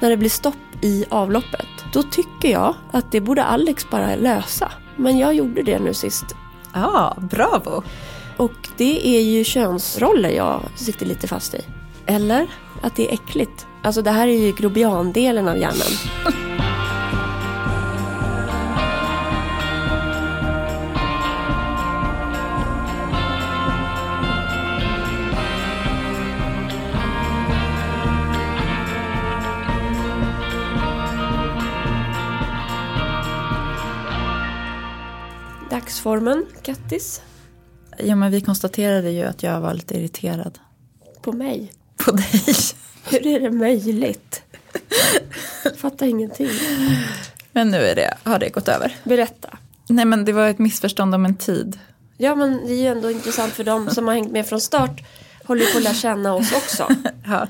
när det blir stopp i avloppet. Då tycker jag att det borde Alex bara lösa. Men jag gjorde det nu sist. Ja, bravo! Och det är ju könsroller jag sitter lite fast i. Eller? Att det är äckligt. Alltså det här är ju grobiandelen av hjärnan. Dagsformen, Kattis. Ja, men vi konstaterade ju att jag var lite irriterad. På mig. På dig. Hur är det möjligt? Fattar ingenting. Men nu är det, har det gått över. Berätta. Nej, men det var ett missförstånd om en tid. Ja men det är ju ändå intressant för de som har hängt med från start. Håller på att lära känna oss också. Ja.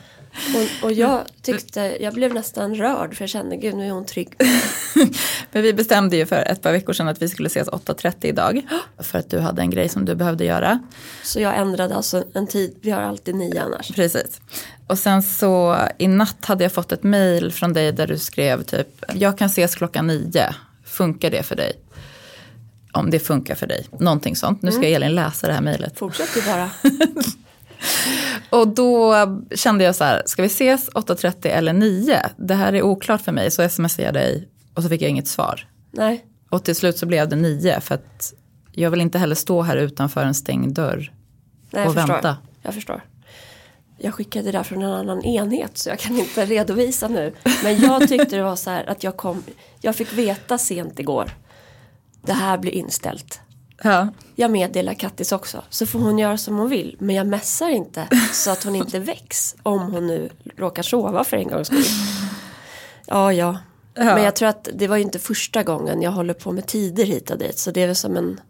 Och, och jag tyckte, jag blev nästan rörd för jag kände gud nu är hon trygg. Men vi bestämde ju för ett par veckor sedan att vi skulle ses 8.30 idag. För att du hade en grej som du behövde göra. Så jag ändrade alltså en tid, vi har alltid nio annars. Precis. Och sen så i natt hade jag fått ett mail från dig där du skrev typ jag kan ses klockan nio. Funkar det för dig? Om det funkar för dig. Någonting sånt. Nu ska Elin läsa det här mejlet. Fortsätt du bara. Och då kände jag så här, ska vi ses 8.30 eller 9? Det här är oklart för mig. Så smsade jag dig och så fick jag inget svar. Nej, Och till slut så blev det 9 för att jag vill inte heller stå här utanför en stängd dörr. nej jag Och förstår. vänta. Jag förstår. Jag skickade det där från en annan enhet så jag kan inte redovisa nu. Men jag tyckte det var så här att jag kom, jag fick veta sent igår. Det här blir inställt. Ja. Jag meddelar Kattis också. Så får hon göra som hon vill. Men jag mässar inte så att hon inte väcks. Om hon nu råkar sova för en gångs skull. Ja, ja. Men jag tror att det var ju inte första gången jag håller på med tider hit och dit. Så det är väl som en...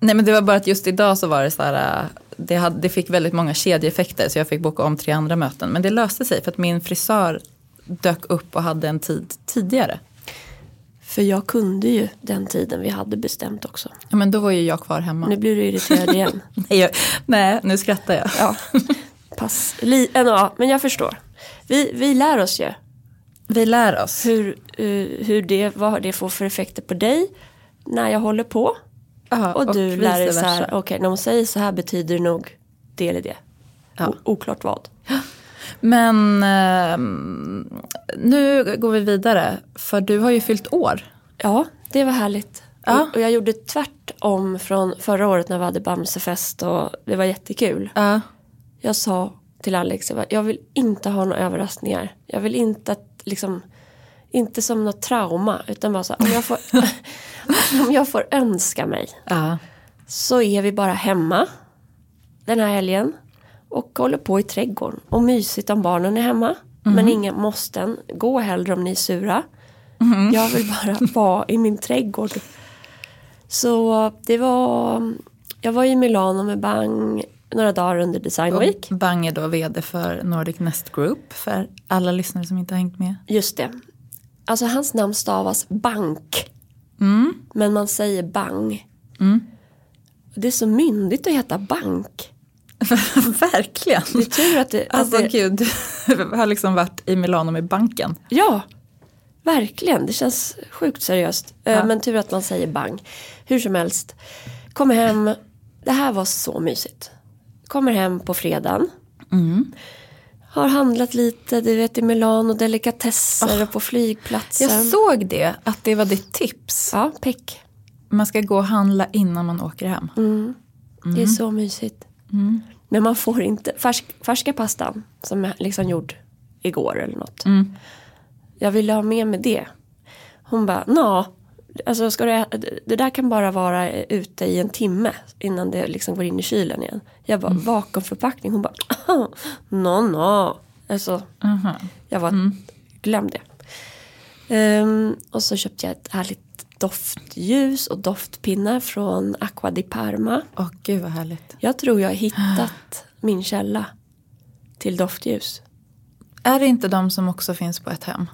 Nej men det var bara att just idag så var det så här, äh, det, hade, det fick väldigt många kedjeeffekter så jag fick boka om tre andra möten. Men det löste sig för att min frisör dök upp och hade en tid tidigare. För jag kunde ju den tiden vi hade bestämt också. Ja men då var ju jag kvar hemma. Nu blir du irriterad igen. Nej, jag, nej nu skrattar jag. Ja, pass. Li, äh, ja, men jag förstår. Vi, vi lär oss ju Vi lär oss. hur, eh, hur det, vad det får för effekter på dig när jag håller på. Ja, Och du lär dig så här, okej när hon säger så här betyder det nog det eller det. Ja. O- oklart vad. Men ehm, nu går vi vidare. För du har ju fyllt år. Ja, det var härligt. Ja. Och, och jag gjorde tvärtom från förra året när vi hade Bamsefest och det var jättekul. Ja. Jag sa till Alex, jag, bara, jag vill inte ha några överraskningar. Jag vill inte att, liksom, inte som något trauma. Utan bara så, om jag får, om jag får önska mig. ja. Så är vi bara hemma den här helgen. Och håller på i trädgården. Och mysigt om barnen är hemma. Men inga måsten. Gå hellre om ni är sura. Jag vill bara vara i min trädgård. Så det var... Jag var i Milano med Bang några dagar under Design Week. Och Bang är då vd för Nordic Nest Group. För alla lyssnare som inte har hängt med. Just det. Alltså hans namn stavas Bank. Mm. Men man säger Bang. Det är så myndigt att heta Bank. Verkligen. Det är tur att det... att Alltså det gud, du har liksom varit i Milano med banken. Ja, verkligen. Det känns sjukt seriöst. Eh, Ja. Men tur att man säger bang. Hur som helst. Kommer hem. Det här var så mysigt. Kommer hem på fredagen. Har handlat lite, du vet i Milano, delikatesser och på flygplatsen. Jag såg det, att det var ditt tips. Ja, peck. Man ska gå och handla innan man åker hem. Det är så mysigt. Men man får inte, färsk, färska pastan som är liksom gjord igår eller något. Jag ville ha med mig det. Hon bara, nå, alltså ska du, det där kan bara vara ute i en timme innan det liksom går in i kylen igen. Jag bara, vakuumförpackning. Hon bara, nå, nå. Alltså, Aha. jag var, glöm det. Ehm, och så köpte jag ett härligt doftljus och doftpinnar från Aqua di Parma. Åh gud vad härligt. Jag tror jag har hittat min källa till doftljus. Är det inte de som också finns på ett hem?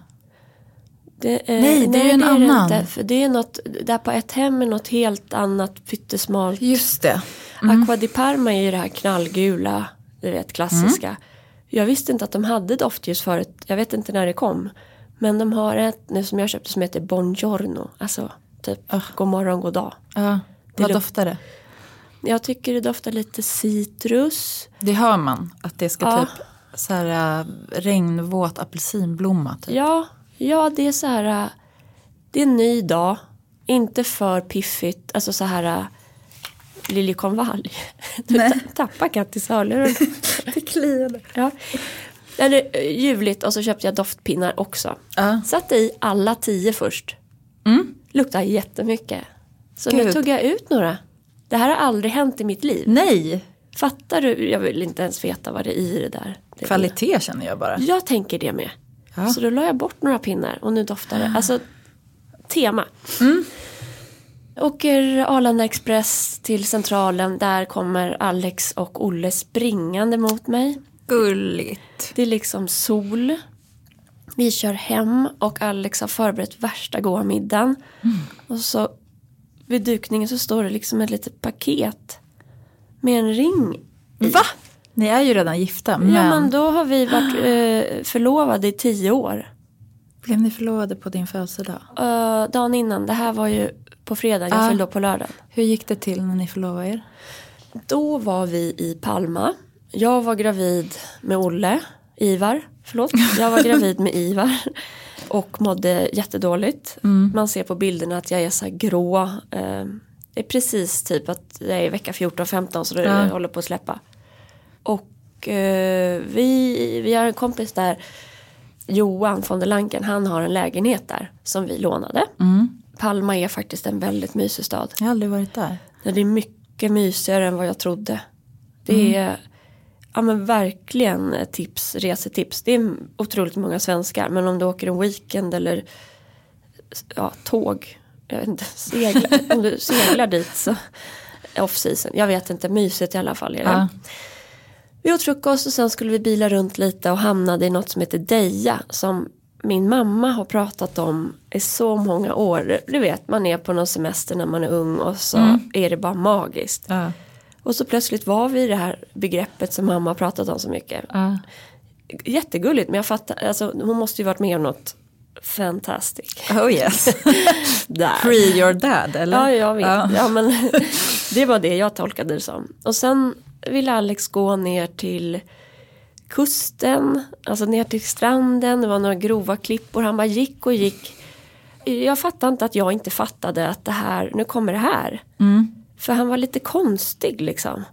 Det, eh, Nej, det är en det annan. inte, för det är något, där på ett hem är något helt annat pyttesmalt. Just det. Aqua di Parma är ju det här knallgula, du vet klassiska. Jag visste inte att de hade doftljus förut, jag vet inte när det kom. Men de har ett nu som jag köpte som heter Buongiorno. Alltså typ Ah. god morgon, god dag. Ja, Det vad doftar det? Jag tycker det doftar lite citrus. Det hör man, att det ska Ja. typ så här äh, regnvåt apelsinblomma. Typ. Ja, ja det är så här. äh, Det är en ny dag. Inte för piffigt. Alltså så här. äh, Liljekonvalj. Du tappar Kattis hörlurar. Det kliade. ja. Eller äh, ljuvligt och så köpte jag doftpinnar också. Ja. Satte i alla tio först. Mm. Luktar jättemycket. Så Gud. nu tog jag ut några. Det här har aldrig hänt i mitt liv. Nej, Fattar du? Jag vill inte ens veta vad det är i det där. Det är- kvalitet känner jag bara. Jag tänker det med. Ja. Så då la jag bort några pinnar och nu doftar det. Alltså tema. Åker Arlanda Express till Centralen. Där kommer Alex och Olle springande mot mig. Gulligt. Det är liksom sol. Vi kör hem och Alex har förberett värsta goda middagen. Och så vid dukningen så står det liksom ett litet paket. Med en ring. Va? Ni är ju redan gifta, men, Ja men då har vi varit eh, förlovade i tio år. blev ni förlovade på din födelsedag? Uh, dagen innan, det här var ju på fredag, jag Ah. fyllde upp på lördag. Hur gick det till när ni förlovade er? Då var vi i Palma. Jag var gravid med Olle, Ivar, förlåt. Jag var gravid med Ivar och mådde jättedåligt. Man ser på bilderna att jag är så grå. Eh, det är precis typ att jag är i vecka 14-15 så det Ja. håller på att släppa. Och eh, vi, vi har en kompis där, Johan von der Lanken, han har en lägenhet där som vi lånade. Palma är faktiskt en väldigt mysig stad. Jag har aldrig varit där. Det är mycket mysigare än vad jag trodde. Det är ja, men verkligen ett tips, resetips. Det är otroligt många svenskar. Men om du åker en weekend eller ja, tåg. Jag vet inte, segla, om du seglar dit så off season. Jag vet inte, mysigt i alla fall är det. Ja. Vi åt frukost och sen skulle vi bila runt lite och hamnade i något som heter Deja. Som min mamma har pratat om i så många år. Du vet, man är på någon semester när man är ung och så är det bara magiskt. Ja. Och så plötsligt var vi i det här begreppet som mamma har pratat om så mycket. Ja. Jättegulligt, men jag fattar, alltså, hon måste ju varit med om något fantastic. Oh yes. Free your dad eller? Ja, jag vet. Ja. Ja. men det var det jag tolkade det som. Och sen ville Alex gå ner till kusten, alltså ner till stranden. Det var några grova klippor. Han bara gick och gick. Jag fattade inte att jag inte fattade att det här, nu kommer det här. Mm. För han var lite konstig liksom.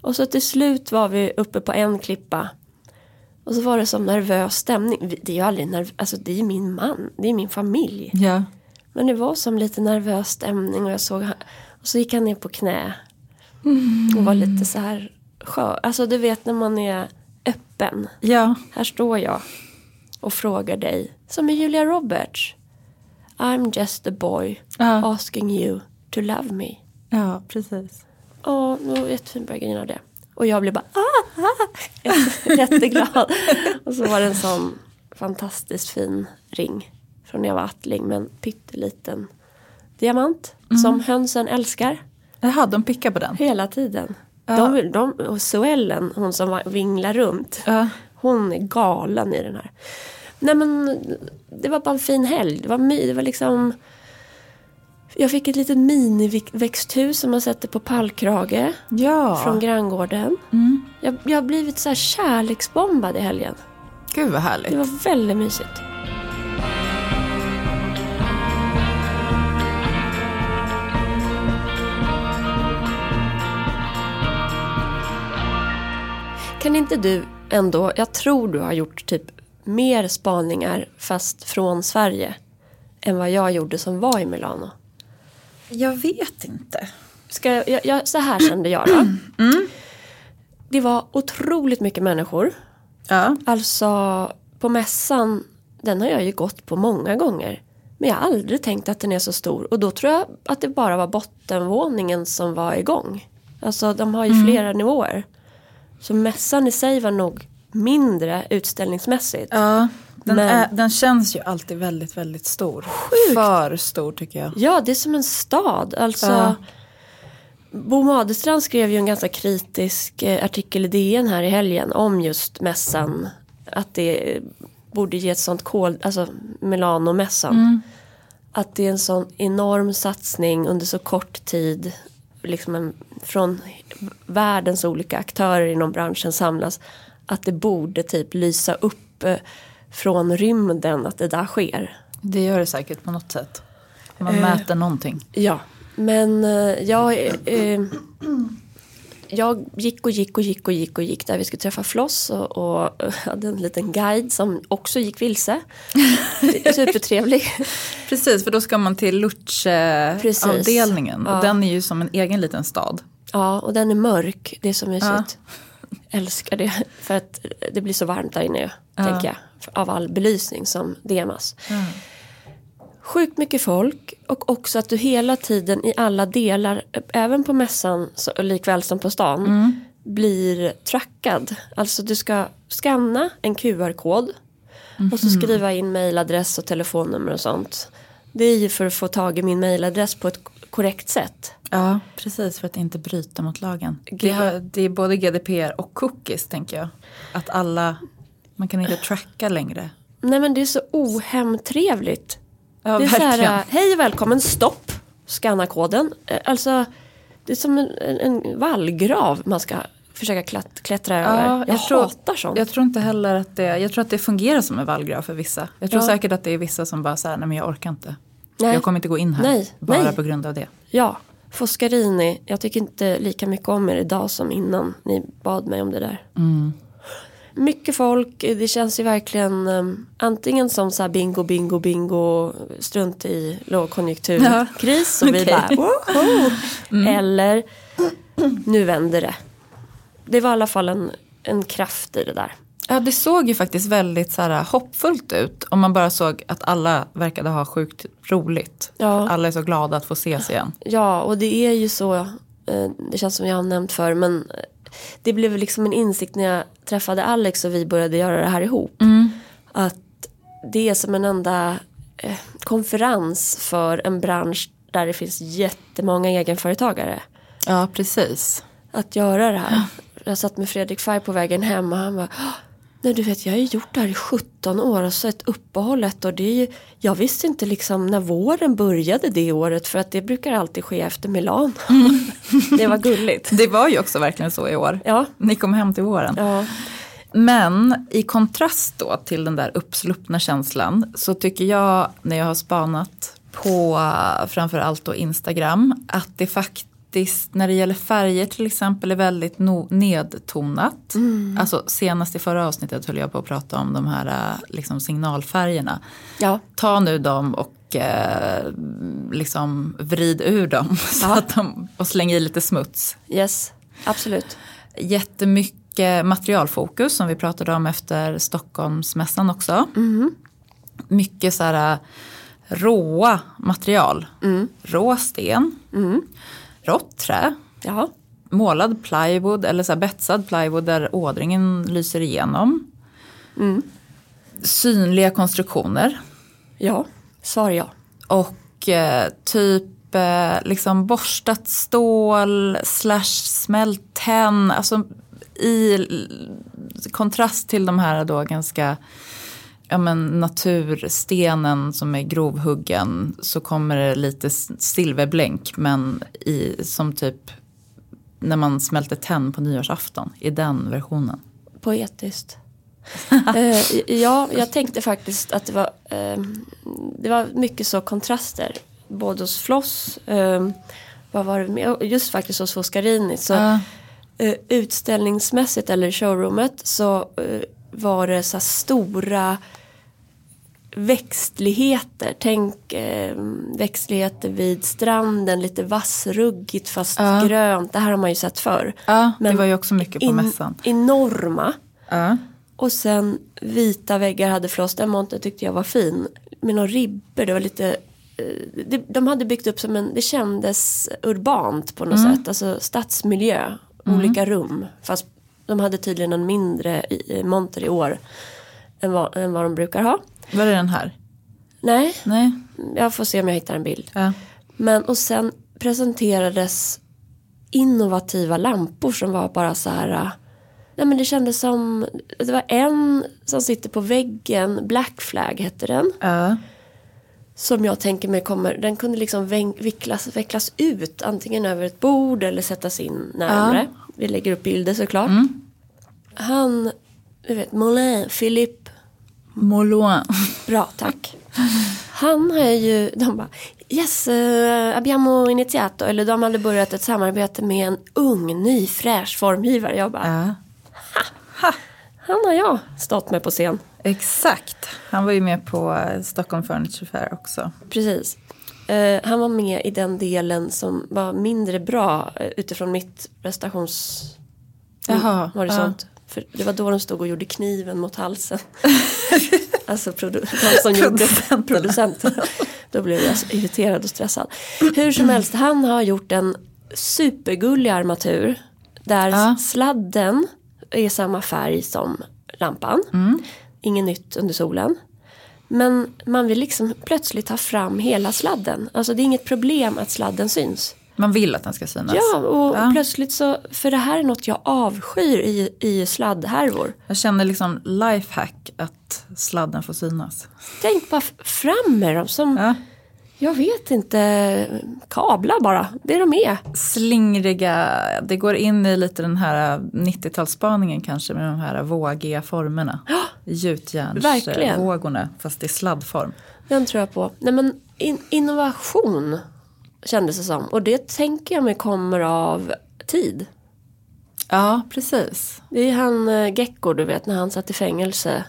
Och så till slut var vi uppe på en klippa. Och så var det som nervös stämning. Det är ju aldrig nerv, alltså det är min man, det är min familj. Ja. Men det var som lite nervös stämning och jag såg och så gick han ner på knä. Och var lite så här skör. Alltså du vet när man är öppen. Ja. Här står jag och frågar dig. Som är Julia Roberts. I'm just a boy Ja. asking you to love me. Ja, precis. Ja, det var jättefint började grina av det. Och jag blev bara ah, ah, jätteglad. och så var det en sån fantastiskt fin ring. Från när jag var attling med en pytteliten diamant. Som hönsen älskar Jaha, de pickar på den? hela tiden. Ja. De, de, och Suellen, hon som vinglar runt. Ja. Hon är galen i den här. Nej men det var bara en fin helg. Det var, my, det var liksom Jag fick ett litet miniväxthus som man sätter på pallkrage Ja. från granngården. Mm. Jag, jag har blivit så här kärleksbombad i helgen. Gud vad härligt. Det var väldigt mysigt. Kan inte du ändå, jag tror du har gjort typ mer spaningar fast från Sverige än vad jag gjorde som var i Milano. Jag vet inte. Ska jag, jag, jag, så här kände jag då. Det var otroligt mycket människor. Ja. Alltså på mässan, den har jag ju gått på många gånger. Men jag har aldrig tänkt att den är så stor. Och då tror jag att det bara var bottenvåningen som var igång. Alltså de har ju flera nivåer. Så mässan i sig var nog mindre utställningsmässigt. ja. Den, Men- är, den känns ju alltid väldigt, väldigt stor. För stor tycker jag. Ja, det är som en stad. Alltså, Ja. Bo Madestrand skrev ju en ganska kritisk eh, artikel i DN här i helgen om just mässan. Att det borde ge ett sånt kol, alltså Milano-mässan. Mm. Att det är en sån enorm satsning under så kort tid. Liksom en, från världens olika aktörer inom branschen samlas. Att det borde typ lysa upp eh, från rymden att det där sker. Det gör det säkert på något sätt. Man Eh. mäter någonting. Ja, men eh, jag, eh, jag gick och gick och gick och gick och gick där vi skulle träffa Floss och, och hade en liten guide som också gick vilse. Supertrevlig. Precis, för då ska man till Precis. Lutche-avdelningen. Ja. Och den är ju som en egen liten stad. Ja, och den är mörk. Det är så mysigt. Älskar det. För att det blir så varmt där inne, tänker jag. Av all belysning som demas. Sjukt mycket folk och också att du hela tiden i alla delar, även på mässan så, likväl som på stan, blir trackad. Alltså du ska scanna en QR-kod och så skriva in mailadress och telefonnummer och sånt. Det är ju för att få tag i min mailadress på ett korrekt sätt. Ja, precis för att inte bryta mot lagen. Det, har, det är både GDPR och cookies tänker jag. Att alla, man kan inte tracka längre. Nej men det är så ohemtrevligt. Ja, det är så verkligen. här, hej och välkommen, stopp, scanna koden. Eh, Alltså, det är som en, en, vallgrav man ska försöka klätt, klättra över. Jag, tror, hatar sånt. Jag tror inte heller att det, jag tror att det fungerar som en vallgrav för vissa. Jag tror Ja. säkert att det är vissa som bara säger nej men jag orkar inte. Nej. Jag kommer inte gå in här. Nej, bara nej. på grund av det. Ja, Foscarini, jag tycker inte lika mycket om er idag som innan ni bad mig om det där. Mm. Mycket folk, det känns ju verkligen um, antingen som så här bingo, bingo, bingo, strunt i lågkonjunkturkris och vi okej. bara woho! Eller nu vänder det. Det var i alla fall en, en kraft i det där. Ja, det såg ju faktiskt väldigt så här, hoppfullt ut. Om man bara såg att alla verkade ha sjukt roligt. Ja. Alla är så glada att få ses igen. Ja, och det är ju så, eh, det känns som jag har nämnt för men eh, det blev liksom en insikt när jag träffade Alex och vi började göra det här ihop. Att det är som en enda eh, konferens för en bransch där det finns jättemånga egenföretagare. Ja, precis. Att göra det här. Jag satt med Fredrik Färg på vägen hem och han var Nej du vet jag har ju gjort det här i 17 år och så ett uppehåll ett år. Det är ju, jag visste inte liksom när våren började det året för att det brukar alltid ske efter Milan. det var gulligt. Det var ju också verkligen så i år. Ja, Ni kom hem till våren. ja, Men i kontrast då till den där uppsluppna känslan så tycker jag när jag har spanat på framförallt då Instagram att det faktiskt när det gäller färger till exempel är väldigt no- nedtonat. Alltså senast i förra avsnittet höll jag på att prata om de här eh, liksom signalfärgerna. ja, Ta nu dem och eh, liksom vrid ur dem så Ja. att de, och släng i lite smuts yes, absolut. jättemycket materialfokus som vi pratade om efter Stockholmsmässan också. Mycket så här äh, råa material. Rå sten, rått trä, Ja, målad plywood eller så här betsad plywood där ådringen lyser igenom. Synliga konstruktioner ja, svar ja. och eh, typ eh, liksom borstat stål slash smält tenn. Alltså i kontrast till de här då ganska ja, men naturstenen som är grovhuggen så kommer det lite silverblänk men i, som typ när man smälter tenn på nyårsafton i den versionen. Poetiskt. eh, ja, jag tänkte faktiskt att det var, eh, det var mycket så kontraster. Både hos Floss, eh, vad var det med? just faktiskt hos Foscarini. Så, eh, utställningsmässigt eller showroomet så eh, var det så stora växtligheter. Tänk eh, växtligheter vid stranden, lite vassruggigt fast Ja. grönt. Det här har man ju sett förr. Ja, det Men var ju också mycket på In, mässan. enorma. Ja. Och sen vita väggar hade Floss. Den montern tyckte jag var fin. Med några ribbor. Det var lite eh, det, de hade byggt upp som en, det kändes urbant på något sätt. Alltså stadsmiljö, olika rum. Fast de hade tydligen en mindre monter i år än vad, än vad de brukar ha. Var det den här? Nej, Nej. jag får se om jag hittar en bild. Ja. Men och sen presenterades innovativa lampor som var bara så här. äh, Nej men det kändes som, det var en som sitter på väggen, Black Flag hette den. Ja. Som jag tänker mig kommer, den kunde liksom vicklas, vecklas ut antingen över ett bord eller sättas in närmare. Vi lägger upp bilder såklart. Han, du vet, Moulin, Philippe, Moloin. bra tack. Han har ju, de bara, yes, uh, abbiamo iniziato. Eller de hade börjat ett samarbete med en ung, ny, fräsch formgivare. Jag bara, Ja. han har jag stått med på scen. Exakt. Han var ju med på eh, Stockholm Furniture Fair också. Precis. Eh, han var med i den delen som var mindre bra eh, utifrån mitt prestations Jaha, horisont. För det var då de stod och gjorde kniven mot halsen. alltså produ- de som gjorde producenten. Då blev jag så irriterad och stressad. Hur som helst, han har gjort en supergullig armatur. Där Ja. sladden är samma färg som lampan. Mm. Inget nytt under solen. Men man vill liksom plötsligt ta fram hela sladden. Alltså det är inget problem att sladden syns. Man vill att den ska synas. Ja, och Ja. plötsligt så, för det här är något jag avskyr i, i sladdhärvor. Jag känner liksom lifehack att sladden får synas. Tänk bara fram med dem som, Ja. Jag vet inte, kablar bara. Det de är. Slingriga, det går in i lite den här 90-talsspaningen kanske med de här vågiga formerna. Gjutjärnsvågorna fast i sladdform. Den tror jag på. Nej men in, innovation kändes det som. Och det tänker jag mig kommer av tid. Ja, precis. Det är han eh, Gecko, du vet, när han satt i fängelse.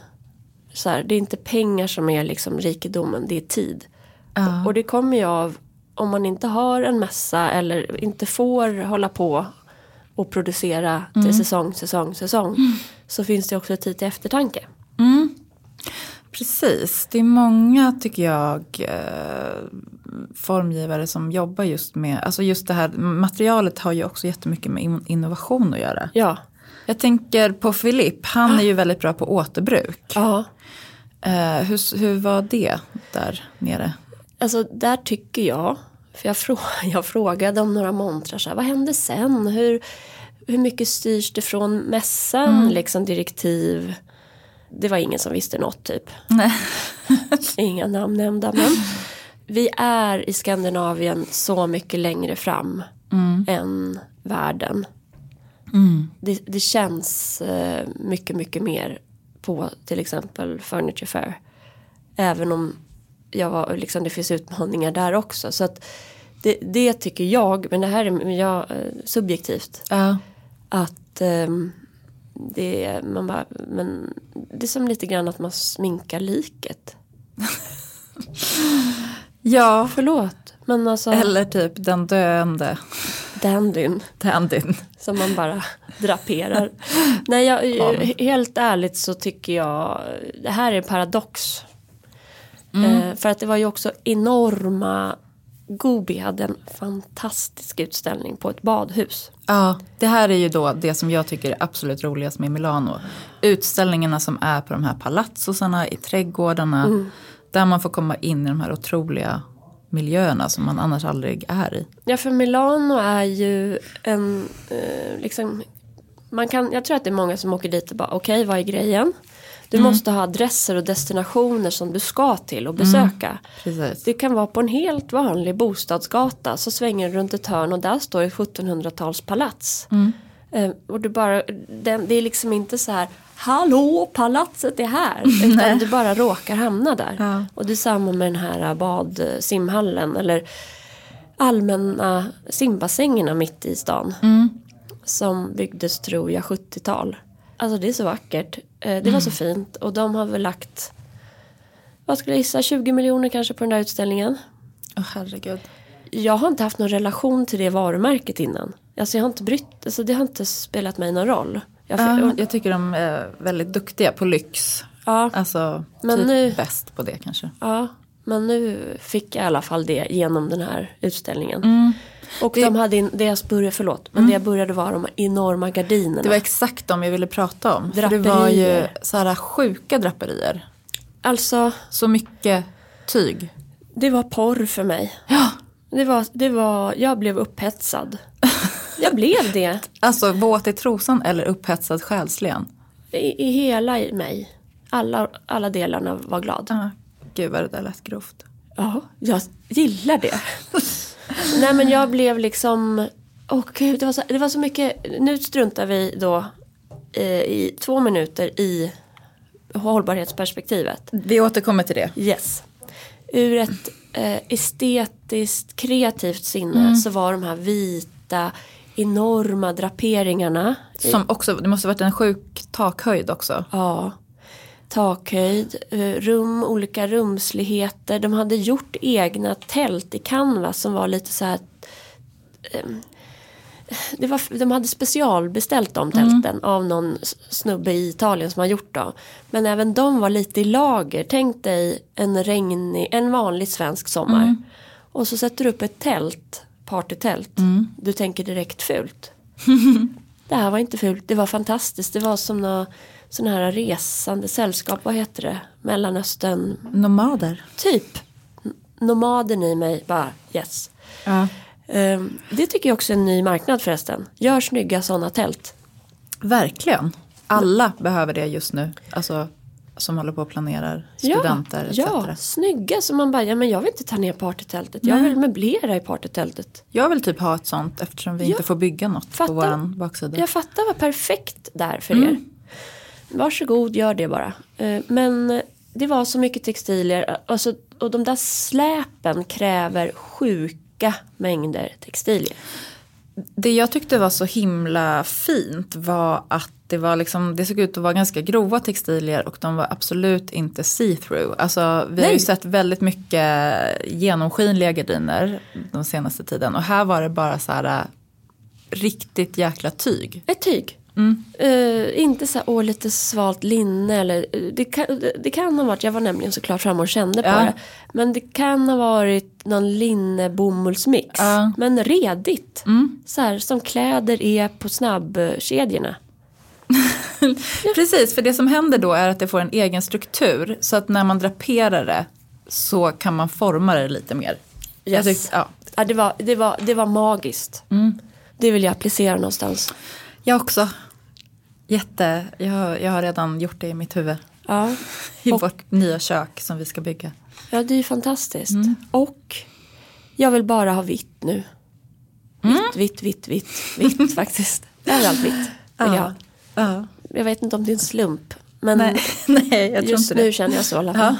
Så här, det är inte pengar som är liksom rikedomen, det är tid. Ja. Och det kommer ju av om man inte har en mässa eller inte får hålla på och producera till säsong, säsong, säsong. Så finns det också tid till eftertanke. Precis, det är många tycker jag eh, formgivare som jobbar just med, alltså just det här materialet har ju också jättemycket med in- innovation att göra. Ja. Jag tänker på Filip, han är ju väldigt bra på återbruk. Ja. Eh, hur, hur var det där nere? Alltså där tycker jag, för jag, frå, jag frågade om några montrar, så här, vad händer sen? Hur, hur mycket styrs det från mässan, liksom direktiv? Det var ingen som visste något typ. Inga namn nämnda men vi är i Skandinavien så mycket längre fram än världen. Det, det känns eh, mycket, mycket mer på till exempel Furniture Fair. Även om jag var, liksom, det finns utmaningar där också. Så att det, det tycker jag, men det här är jag, eh, subjektivt. Ja. Att ehm, det, är- man bara, men det är som lite grann att man sminkar liket. ja, Förlåt, men alltså eller typ den döende dandyn dandyn. som man bara draperar. Nej, jag, helt ärligt så tycker jag det här är en paradox. Eh, för att det var ju också enorma Gobi hade en fantastisk utställning på ett badhus. Ja, det här är ju då det som jag tycker är absolut roligast med Milano. Utställningarna som är på de här palatsosarna, i trädgårdarna. Där man får komma in i de här otroliga miljöerna som man annars aldrig är i. Ja, för Milano är ju en, eh, liksom, man kan, jag tror att det är många som åker dit och bara, okej, vad är grejen? Du måste ha adresser och destinationer som du ska till och besöka. Precis. Det kan vara på en helt vanlig bostadsgata så svänger du runt ett hörn och där står ett 1700-talspalats. Eh, och du bara, den, det är liksom inte så här, hallå palatset är här. Utan du bara råkar hamna där. Ja. Och det är samma med den här bad, eh, simhallen eller allmänna simbassängerna mitt i stan. Som byggdes tror jag 70-tal. Alltså det är så vackert. Eh, Det var så fint. Och de har väl lagt, vad skulle jag gissa, 20 miljoner kanske på den där utställningen. Åh herregud. Jag har inte haft någon relation till det varumärket innan. Alltså jag har inte brytt, alltså det har inte spelat mig någon roll. Jag, Ja, jag tycker de är väldigt duktiga på lyx. ja, Alltså Men typ nu- bäst på det kanske. ja, men nu fick jag i alla fall det genom den här utställningen. Mm. Och de hade, in, det jag började, förlåt, men det jag började var de enorma gardinerna. Det var exakt de jag ville prata om. För det Draperier. var ju så här sjuka draperier. Alltså, Så mycket tyg. det var porr för mig. Ja, Det var, det var, jag blev upphetsad. Jag blev det. Alltså våt i trosan eller upphetsad själsligen? I, i hela mig. Alla, alla delarna var glad. Ja, gud vad det där lät grovt. Ja, jag gillar det. Nej men jag blev liksom, åh gud det var, så, det var så mycket, nu struntar vi då eh, i två minuter i hållbarhetsperspektivet. Vi återkommer till det. Yes. Ur ett eh, estetiskt kreativt sinne så var de här vita enorma draperingarna. Som också, det måste varit en sjuk takhöjd också. Ja. Takhöjd, eh, rum, olika rumsligheter. De hade gjort egna tält i canvas som var lite så här ehm, det var, de hade specialbeställt de tälten av någon snubbe i Italien som har gjort dem. Men även de var lite i lager. Tänk dig en regnig, en vanlig svensk sommar. Och så sätter du upp ett tält, partytält. Du tänker direkt fult. det här var inte fult, det var fantastiskt. Det var som några sådana här resande sällskap, vad heter det? Mellanöstern, Nomader. typ. Nomaden i mig bara yes. Ja. Ehm, Det tycker jag också är en ny marknad förresten. Gör snygga sådana tält. Verkligen. Alla behöver det just nu. Alltså som håller på och planerar studenter etc. ja, snygga så man bara, ja men jag vill inte ta ner partytältet. Jag vill möblera i partytältet. Jag vill typ ha ett sånt eftersom vi Ja. inte får bygga något Fattar. på våran baksida. Jag fattar vad perfekt där för Mm. er. Varsågod, gör det bara. Eh, Men det var så mycket textilier alltså, och de där släpen kräver sjuka mängder textilier. Det jag tyckte var så himla fint var att det, var liksom, det såg ut att vara ganska grova textilier och de var absolut inte see-through. Alltså, vi har ju Nej. sett väldigt mycket genomskinliga gardiner den senaste tiden och här var det bara så här äh, riktigt jäkla tyg. Ett tyg. Mm. Eh, inte så här, åh, lite svalt linne eller eh, det kan, det, det kan ha varit, jag var nämligen såklart framme och kände på Ja. det. Men det kan ha varit någon linne-bomullsmix. Ja. Mm. Men redigt. Så här som kläder är på snabbkedjorna. Precis, för det som händer då är att det får en egen struktur så att när man draperar det så kan man forma det lite mer. Yes. tyckte, ja. Ja, det, var, det, var, det var magiskt. Mm. Det vill jag applicera någonstans. Jag också. Jätte, jag, har- jag har redan gjort det i mitt huvud. Ja, I Och- vårt nya kök som vi ska bygga. ja det är ju fantastiskt. Mm. Och jag vill bara ha vitt nu. Mm. Vitt, vitt, vitt, vitt, vitt faktiskt. Överallt vitt vill jag ha. Ja. Jag vet inte om det är en slump. Men Nej, nej, jag tror just inte nu det. känner jag så i alla fall.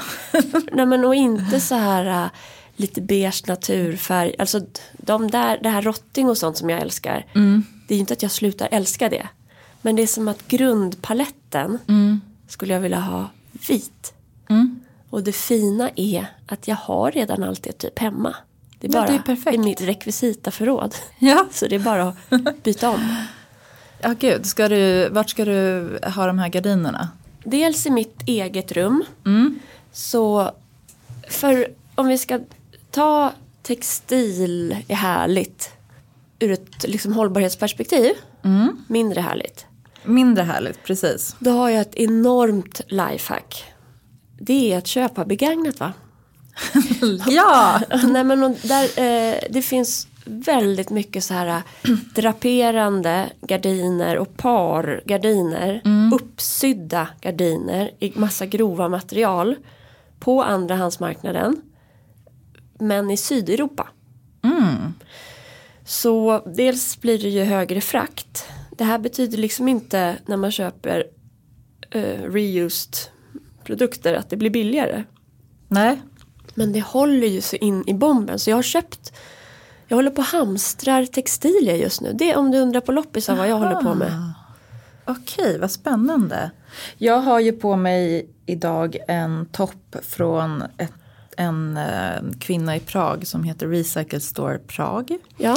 Nej, men och inte så här äh, lite beige naturfärg. Alltså de där, det här rotting och sånt som jag älskar. Mm. Det är ju inte att jag slutar älska det. Men det är som att grundpaletten skulle jag vilja ha vit. Mm. Och det fina är att jag har redan allt det typ hemma. Det är Ja, bara det är perfekt. i mitt rekvisitaförråd. Ja. Så det är bara att byta om. ja, gud. Ska du, vart ska du ha de här gardinerna? Dels i mitt eget rum. Mm. Så för om vi ska ta textil är härligt ur ett liksom hållbarhetsperspektiv. Mm. Mindre härligt. Mindre härligt, precis. Då har jag ett enormt lifehack. Det är att köpa begagnat va? ja! Nej men där, eh, det finns väldigt mycket så här äh, draperande gardiner och pargardiner. Uppsydda gardiner i massa grova material. På andrahandsmarknaden. Men i Sydeuropa. Så dels blir det ju högre frakt. Det här betyder liksom inte när man köper eh, reused produkter att det blir billigare. Nej. Men det håller ju så in i bomben så jag har köpt Jag håller på och hamstrar textilier just nu. Det är om du undrar på loppisar vad jag håller på med. Okej, vad spännande. Jag har ju på mig idag en topp från ett, en eh, kvinna i Prag som heter Recycle Store Prag. Ja,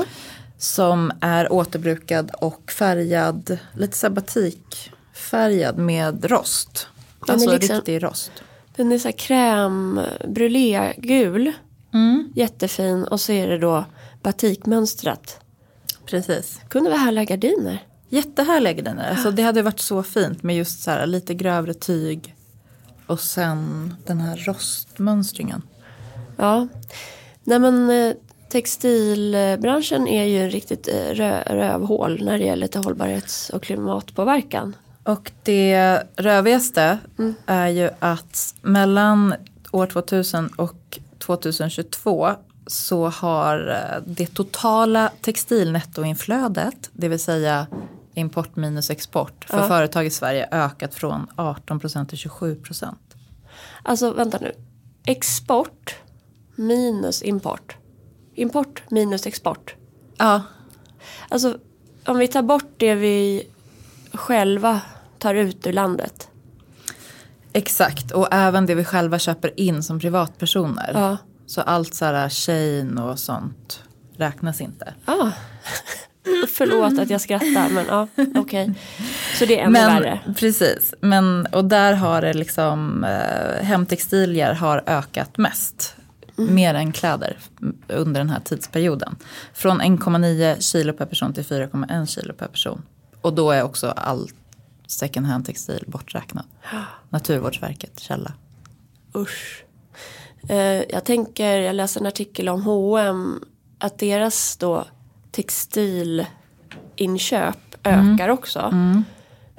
Som är återbrukad och färgad, lite så här batikfärgad med rost. Den alltså liksom- riktig rost. den är så här crème brûlée gul. Mm. Jättefin och så är det då batikmönstrat. Precis. Kunde vara härliga gardiner. Jättehärliga gardiner. Alltså det hade varit så fint med just så här lite grövre tyg. Och sen den här rostmönstringen. Ja, nej men eh, textilbranschen är ju en riktigt eh, rö rövhål när det gäller hållbarhets och klimatpåverkan. Och det rövigaste mm. är ju att mellan år 2000 och 2022 så har eh, det totala textilnettoinflödet, det vill säga import minus export för ja. företag i Sverige ökat från 18 procent till 27 procent. Alltså vänta nu. Export minus import. Import minus export. Ja. Alltså om vi tar bort det vi själva tar ut ur landet. Exakt och även det vi själva köper in som privatpersoner. Ja. Så allt så här och sånt räknas inte. Ah. Förlåt att jag skrattar men ja okej. Okay. Så det är ännu men, värre. Precis, men och där har det liksom eh, hemtextilier har ökat mest. Mm. Mer än kläder under den här tidsperioden. Från 1,9 kilo per person till 4,1 kilo per person. Och då är också all second hand textil borträknad. Naturvårdsverket, källa. Usch. Eh, jag tänker, jag läste en artikel om H&M att deras då textilinköp mm. ökar också. Mm.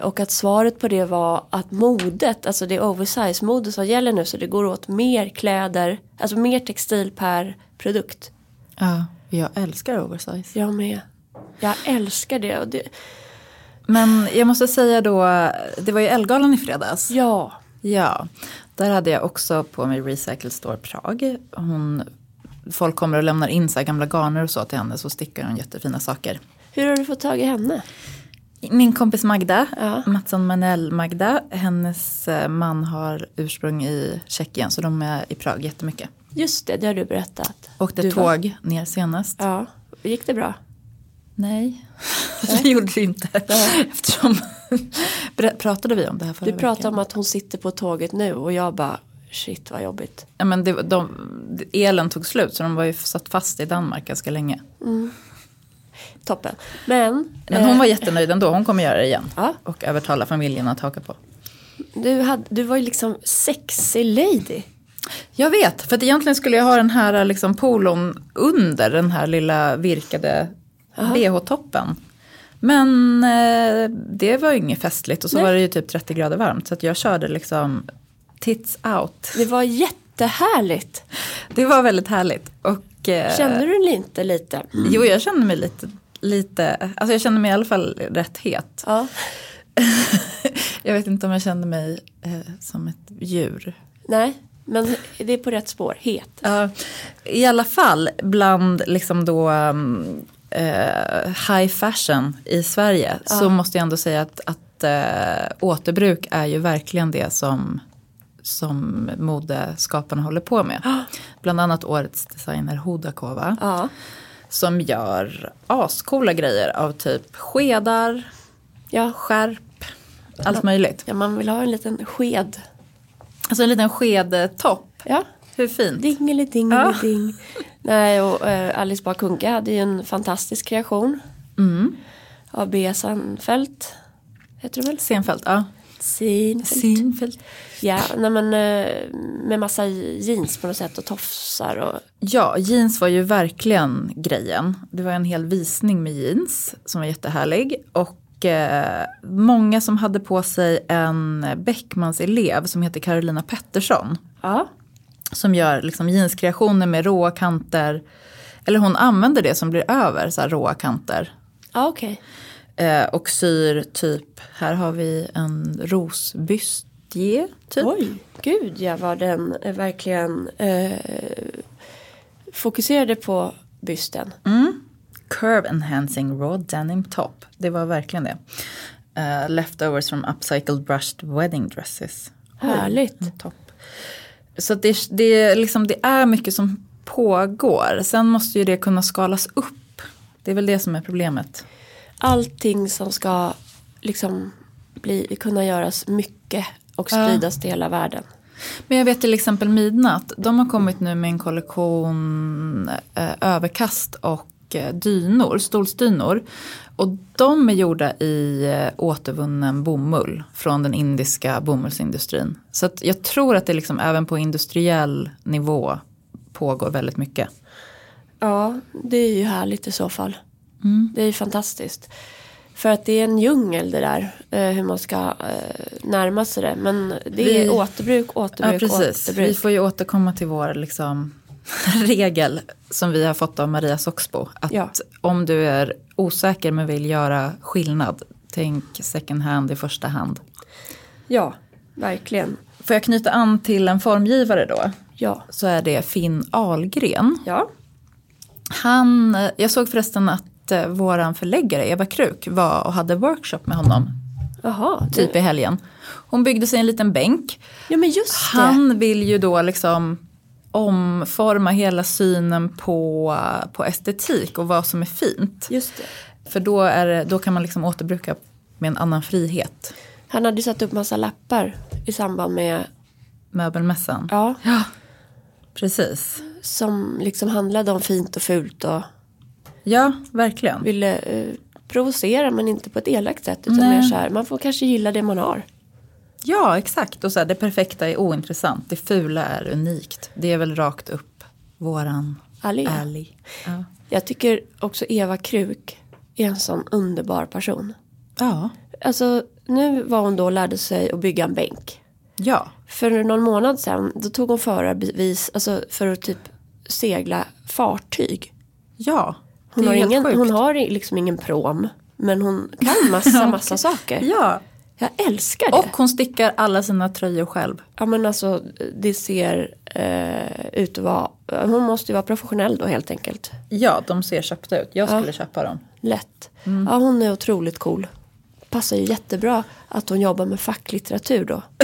Och att svaret på det var att modet, alltså det är oversize mode som gäller nu så det går åt mer kläder, alltså mer textil per produkt. Ja, jag älskar oversize. Jag med. Jag älskar det. Det... Men jag måste säga då, det var ju Elgalan i fredags. Ja. Ja, där hade jag också på mig Recycle Store Prag. Hon, folk kommer och lämnar in så gamla garner och så till henne så stickar hon jättefina saker. Hur har du fått tag i henne? Min kompis Magda, ja. Mattsson Manell Magda, hennes eh, man har ursprung i Tjeckien så de är i Prag jättemycket. Just det, det har du berättat. Åkte du tåg var... ner senast. Ja, gick det bra? Nej, det gjorde det inte. Eftersom, pratade vi om det här förra Du pratade veckan? om att hon sitter på tåget nu och jag bara shit vad jobbigt. Ja, men det, de, elen tog slut så de var ju satt fast i Danmark ganska länge. Mm. Toppen. Men, men hon var eh, jättenöjd ändå, hon kommer göra det igen. Ja. Och övertala familjen att haka på. Du, hade, du var ju liksom sexy lady. Jag vet, för att egentligen skulle jag ha den här liksom polon under den här lilla virkade bh-toppen. Men eh, det var ju inget festligt och så Nej. var det ju typ 30 grader varmt så att jag körde liksom tits out. Det var jättehärligt. Det var väldigt härligt. Och, eh, Kände du dig inte lite? Mm. Jo, jag kände mig lite, lite, alltså jag kände mig i alla fall rätt het. Ja. jag vet inte om jag kände mig eh, som ett djur. Nej, men det är på rätt spår, het. Ja, I alla fall bland liksom då um, eh, high fashion i Sverige ja. så måste jag ändå säga att, att eh, återbruk är ju verkligen det som, som modeskaparna håller på med. Bland annat årets designer Hodakova. Ja. Som gör ascoola grejer av typ skedar, ja. skärp, allt möjligt. Ja, man vill ha en liten sked. Alltså en liten skedtopp. Ja. Hur fint? Dingelidingeliding. Ja. Nej, och uh, Alice Bah Kuhnke hade ju en fantastisk kreation. Mm. Av Bea Sandfelt. Heter det väl? Senfelt, ja. Senfelt. Senfelt. Ja, nej men uh, med massa jeans på något sätt och tofsar och. Ja, jeans var ju verkligen grejen. Det var en hel visning med jeans som var jättehärlig. Och eh, många som hade på sig en Beckmans elev som heter Carolina Pettersson. Ja som gör liksom jeanskreationer med råa kanter. Eller hon använder det som blir över, så här råa kanter. Ah, okay. Eh, och syr typ, här har vi en rosbystje. Typ. Oj, gud ja vad den verkligen eh, fokuserade på bysten. Mm. Curve enhancing raw denim top. Det var verkligen det. Uh, leftovers from upcycled brushed wedding dresses. Härligt. Oj, topp. Så det, det, liksom, det är mycket som pågår. Sen måste ju det kunna skalas upp. Det är väl det som är problemet. Allting som ska liksom bli, kunna göras mycket och spridas ja. till hela världen. Men jag vet till exempel Midnatt. De har kommit nu med en kollektion eh, överkast och eh, dynor, stolsdynor. Och de är gjorda i eh, återvunnen bomull från den indiska bomullsindustrin. Så jag tror att det liksom även på industriell nivå pågår väldigt mycket. Ja, det är ju härligt i så fall. Mm. Det är ju fantastiskt. För att det är en djungel det där. eh, Hur man ska eh, närma sig det. Men det Vi- är återbruk, återbruk, Ja, precis. Vi återbruk. får ju återkomma till vår liksom, regel som vi har fått av Maria Soxbo. Att Ja. om du är osäker men vill göra skillnad, tänk second hand i första hand. Ja, verkligen. Får jag knyta an till en formgivare då? Ja. Så är det Finn Ahlgren. Ja. Han, eh, jag såg förresten att eh, våran förläggare Eva Kruk var och hade workshop med honom. Jaha. det- Typ i helgen. Hon byggde sig en liten bänk. Ja men just det. Han vill ju då liksom omforma hela synen på, på estetik och vad som är fint. Just det. För då, är, det- då kan man liksom återbruka med en annan frihet. Han hade ju satt upp massa lappar i samband med, Möbelmässan. ja, Precis. som liksom handlade om fint och fult och Ja, verkligen. ville eh, provocera men inte på ett elakt sätt utan Nej. mer så här, man får kanske gilla det man har. Ja, exakt. Och så här, det perfekta är ointressant. Det fula är unikt. Det är väl rakt upp våran Allé. Ja. Jag tycker också Eva Kruk är en sån underbar person. ja. Alltså nu var hon då och lärde sig att bygga en bänk. Ja. För någon månad sedan då tog hon förarbevis alltså för att typ segla fartyg. Ja. Hon har, ingen, sjukt. hon har liksom ingen prom. Men hon kan massa, massa saker. Ja. Jag älskar det. Och hon stickar alla sina tröjor själv. Ja men alltså det ser eh, ut att vara, hon måste ju vara professionell då helt enkelt. Ja, de ser köpta ut. Jag Ja. skulle köpa dem. Lätt. Mm. Ja hon är otroligt cool. Passar ju jättebra att hon jobbar med facklitteratur då.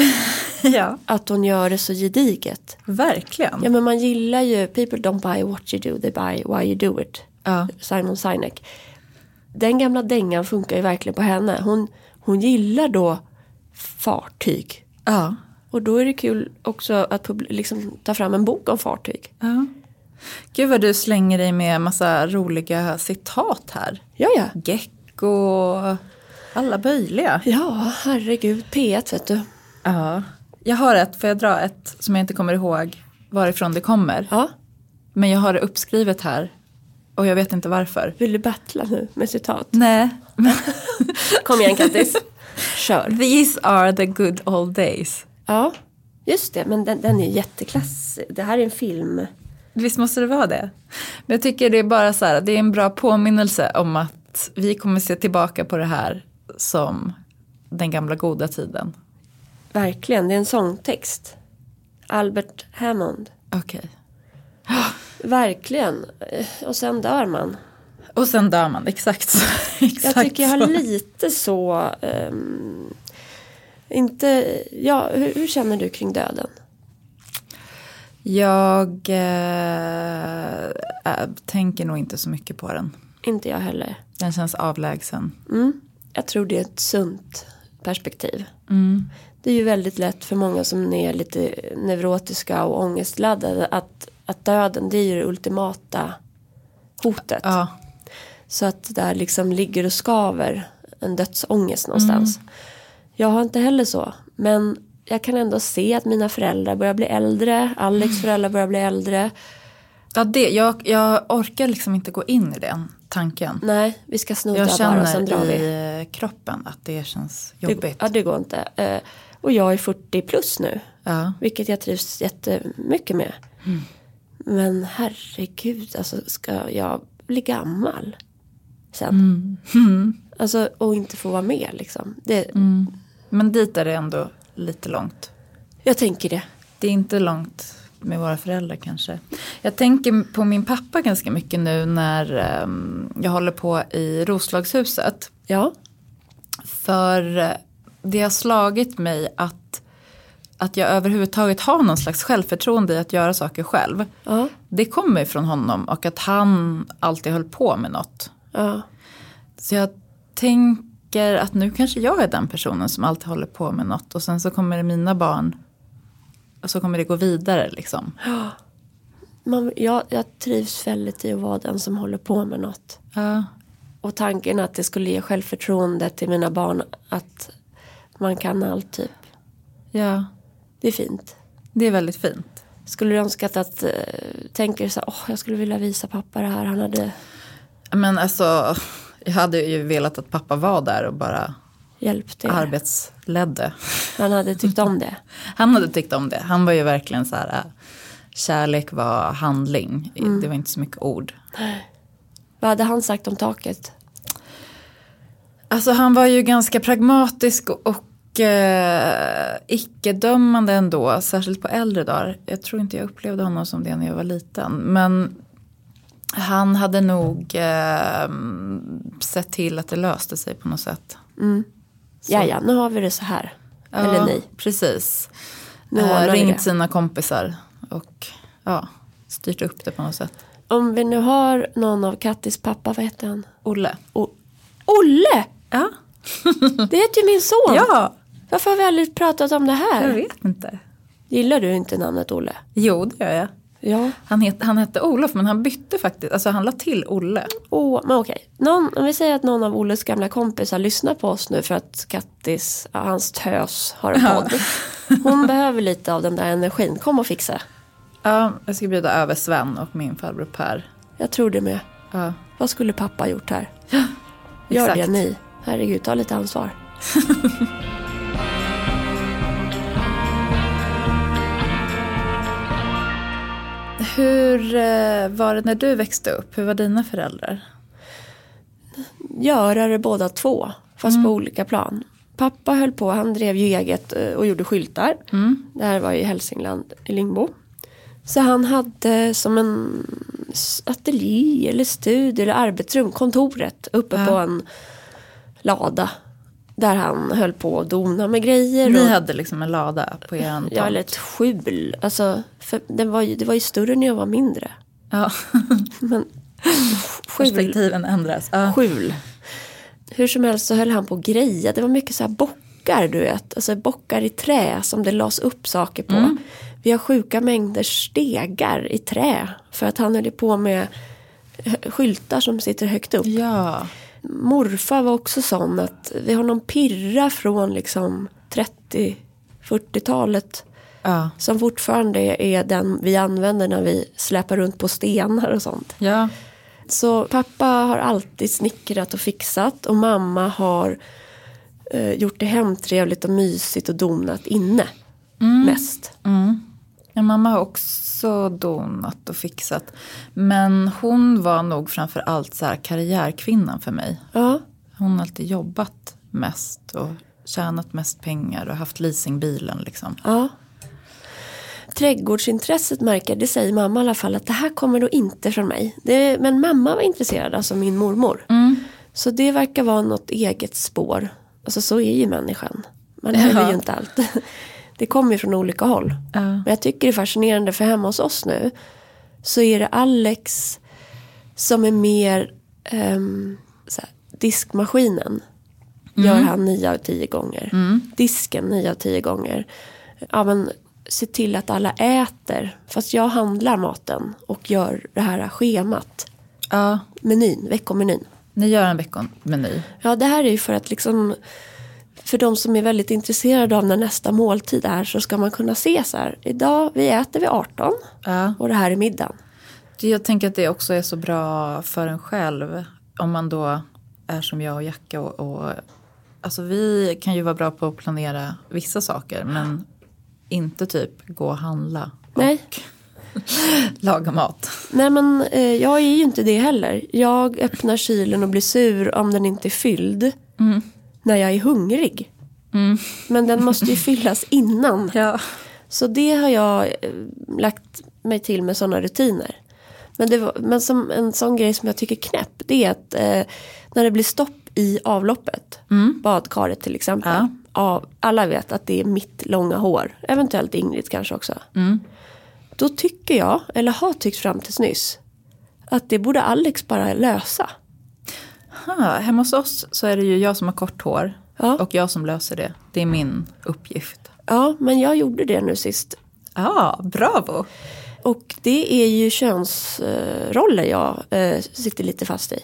Ja. Att hon gör det så gediget. Verkligen. Ja men man gillar ju People don't buy what you do, they buy why you do it. Ja. Simon Sinek. Den gamla dängan funkar ju verkligen på henne. Hon, hon gillar då fartyg. Ja. Och då är det kul också att liksom, ta fram en bok om fartyg. ja. Gud vad du slänger dig med massa roliga citat här. Ja, ja. Gecko, alla möjliga. Ja, herregud. P1 vet du. Ja. Jag har ett, får jag dra ett som jag inte kommer ihåg varifrån det kommer. Ja, Men jag har det uppskrivet här. Och jag vet inte varför. vill du battla nu med citat? Nej. Kom igen Kattis. Kör. These are the good old days. Ja, just det. Men den, den är jätteklass. Det här är en film. Visst måste det vara det. Men jag tycker det är bara så här, det är en bra påminnelse om att vi kommer se tillbaka på det här som den gamla goda tiden. Verkligen, det är en sångtext. Albert Hammond. Okej. Verkligen. Eh, Och sen dör man. Och sen dör man, exakt så. exakt Jag tycker jag har lite så... ehm, inte... Ja, hur, hur känner du kring döden? Jag eh, äh, tänker nog inte så mycket på den. Inte jag heller. Den känns avlägsen. Mm. Jag tror det är ett sunt perspektiv. Mm. Det är ju väldigt lätt för många som är lite neurotiska och ångestladdade att, att döden det är ju det ultimata hotet. Ja, Så att det där liksom ligger och skaver en dödsångest någonstans. Jag har inte heller så. Men jag kan ändå se att mina föräldrar börjar bli äldre. Alex föräldrar börjar bli äldre. ja det, jag, jag orkar liksom inte gå in i den tanken. Nej, vi ska snudda Jag bara och sen drar känner vi. i eh, kroppen att det känns Det, jobbigt. ja, det går inte. Eh, Och jag är 40 plus nu. Ja. Vilket jag trivs jättemycket med. Men herregud, alltså ska jag bli gammal sen? Alltså, och inte få vara med liksom. Det, Men dit är det ändå lite långt. Jag tänker det. Det är inte långt med våra föräldrar kanske. Jag tänker på min pappa ganska mycket nu när ehm, jag håller på i Roslagshuset. Ja, För eh, det har slagit mig att, att jag överhuvudtaget har någon slags självförtroende i att göra saker själv. ja, Det kommer från honom och att han alltid höll på med något. ja. Så jag tänker att nu kanske jag är den personen som alltid håller på med något. Och sen så kommer det mina barn. Och så kommer det gå vidare liksom. Man, jag, jag trivs väldigt i att vara den som håller på med något. Ja, Och tanken att det skulle ge självförtroende till mina barn att man kan allt typ. ja Det är fint. det är väldigt fint. Skulle du önskat att, eh, tänker så här, åh jag skulle vilja visa pappa det här. Han hade Men alltså, jag hade ju velat att pappa var där och bara hjälpt er. arbetsledde. Han hade tyckt om det. Han hade tyckt om det. Han var ju verkligen så här, äh, kärlek var handling. Det var inte så mycket ord. Vad hade han sagt om taket? Alltså han var ju ganska pragmatisk och eh, icke-dömande ändå, särskilt på äldre dagar. Jag tror inte jag upplevde honom som det när jag var liten. Men han hade nog eh, sett till att det löste sig på något sätt. Ja, ja, nu har vi det så här. Eller ni. Precis. Nu Eh, ringt sina kompisar och ja, styrt upp det på något sätt. Om vi nu har någon av Kattis pappa, vad heter han? Olle. O- Olle! Ja. Det heter ju min son. ja, Varför har vi aldrig pratat om det jag här? vet inte. Gillar du inte namnet Olle? Jo, det gör jag. Ja. Han, het, han hette Olof men han bytte faktiskt, alltså han la till Olle. Åh, men okej. Någon, om vi säger att någon av Olles gamla kompisar lyssnar på oss nu för att Kattis, ja, hans tös, har en Ja. podd. Hon behöver lite av den där energin. Kom och fixa. Ja, jag ska bjuda över Sven och min farbror Per. Jag tror det med. Ja, Vad skulle pappa gjort här? Gör exakt. det ni. Herregud, ta lite ansvar. Hur eh, var det när du växte upp? Hur var dina föräldrar? göra det båda två. Fast på olika plan. Pappa höll på, han drev ju eget eh, och gjorde skyltar. Det här var i Hälsingland, i Lingbo. Så han hade som en ateljé eller studie eller arbetsrum, kontoret uppe Ja. på en lada. Där han höll på att dona med grejer. Ni och, hade liksom en lada på er tomt. ja, eller ett skjul. Alltså, den var ju, det var ju större när jag var mindre. ja. Men skjul. Perspektiven ändras. Ja. skjul. Hur som helst så höll han på att greja. Det var mycket så här bockar du vet. Alltså bockar i trä som det lades upp saker på. Vi har sjuka mängder stegar i trä. För att han höll på med hö- skyltar som sitter högt upp. ja. Morfar var också sån att vi har någon pirra från liksom 30-40-talet. Ja. Som fortfarande är den vi använder när vi släpar runt på stenar och sånt. Ja. Så pappa har alltid snickrat och fixat och mamma har eh, gjort det hemtrevligt och mysigt och donat inne. Mest. Ja, mamma har också donat och fixat. Men hon var nog framför allt så här karriärkvinnan för mig. Ja, Hon har alltid jobbat mest och tjänat mest pengar och haft leasingbilen liksom. ja. Trädgårdsintresset märker, det säger mamma i alla fall, att det här kommer då inte från mig. Det, men mamma var intresserad, alltså min mormor. Så det verkar vara något eget spår. Alltså så är ju människan. Man Ja. ju inte allt. Det kommer ju från olika håll. Ja. Men jag tycker det är fascinerande för hemma hos oss nu så är det Alex som är mer um, såhär, diskmaskinen. Gör han nio av tio gånger. Disken nio av tio gånger. Ja men se till att alla äter. Fast jag handlar maten och gör det här schemat. Ja, Menyn, veckomenyn. ni gör en veckomeny. Ja, det här är ju för att liksom för de som är väldigt intresserade av när nästa måltid är så ska man kunna se så här. Idag, vi äter vid 18 Ja. och det här är middagen. Jag tänker att det också är så bra för en själv. Om man då är som jag och Jacka. Och, och, alltså vi kan ju vara bra på att planera vissa saker. Men inte typ gå och handla. Nej. Laga mat. Nej men eh, jag är ju inte det heller. Jag öppnar kylen och blir sur om den inte är fylld. När jag är hungrig. Men den måste ju fyllas innan. Ja. Så det har jag eh, lagt mig till med sådana rutiner. Men, det var, men som en sån grej som jag tycker är knäpp. Det är att eh, när det blir stopp i avloppet. Badkaret till exempel. Ja. Av, alla vet att det är mitt långa hår. Eventuellt Ingrid kanske också. Då tycker jag, eller har tyckt fram tills nyss. Att det borde Alex bara lösa. Ha, hemma hos oss så är det ju jag som har kort hår. Ja. Och jag som löser det. Det är min uppgift. Ja, men jag gjorde det nu sist. Ja, bravo. Och det är ju könsroller jag eh, sitter lite fast i.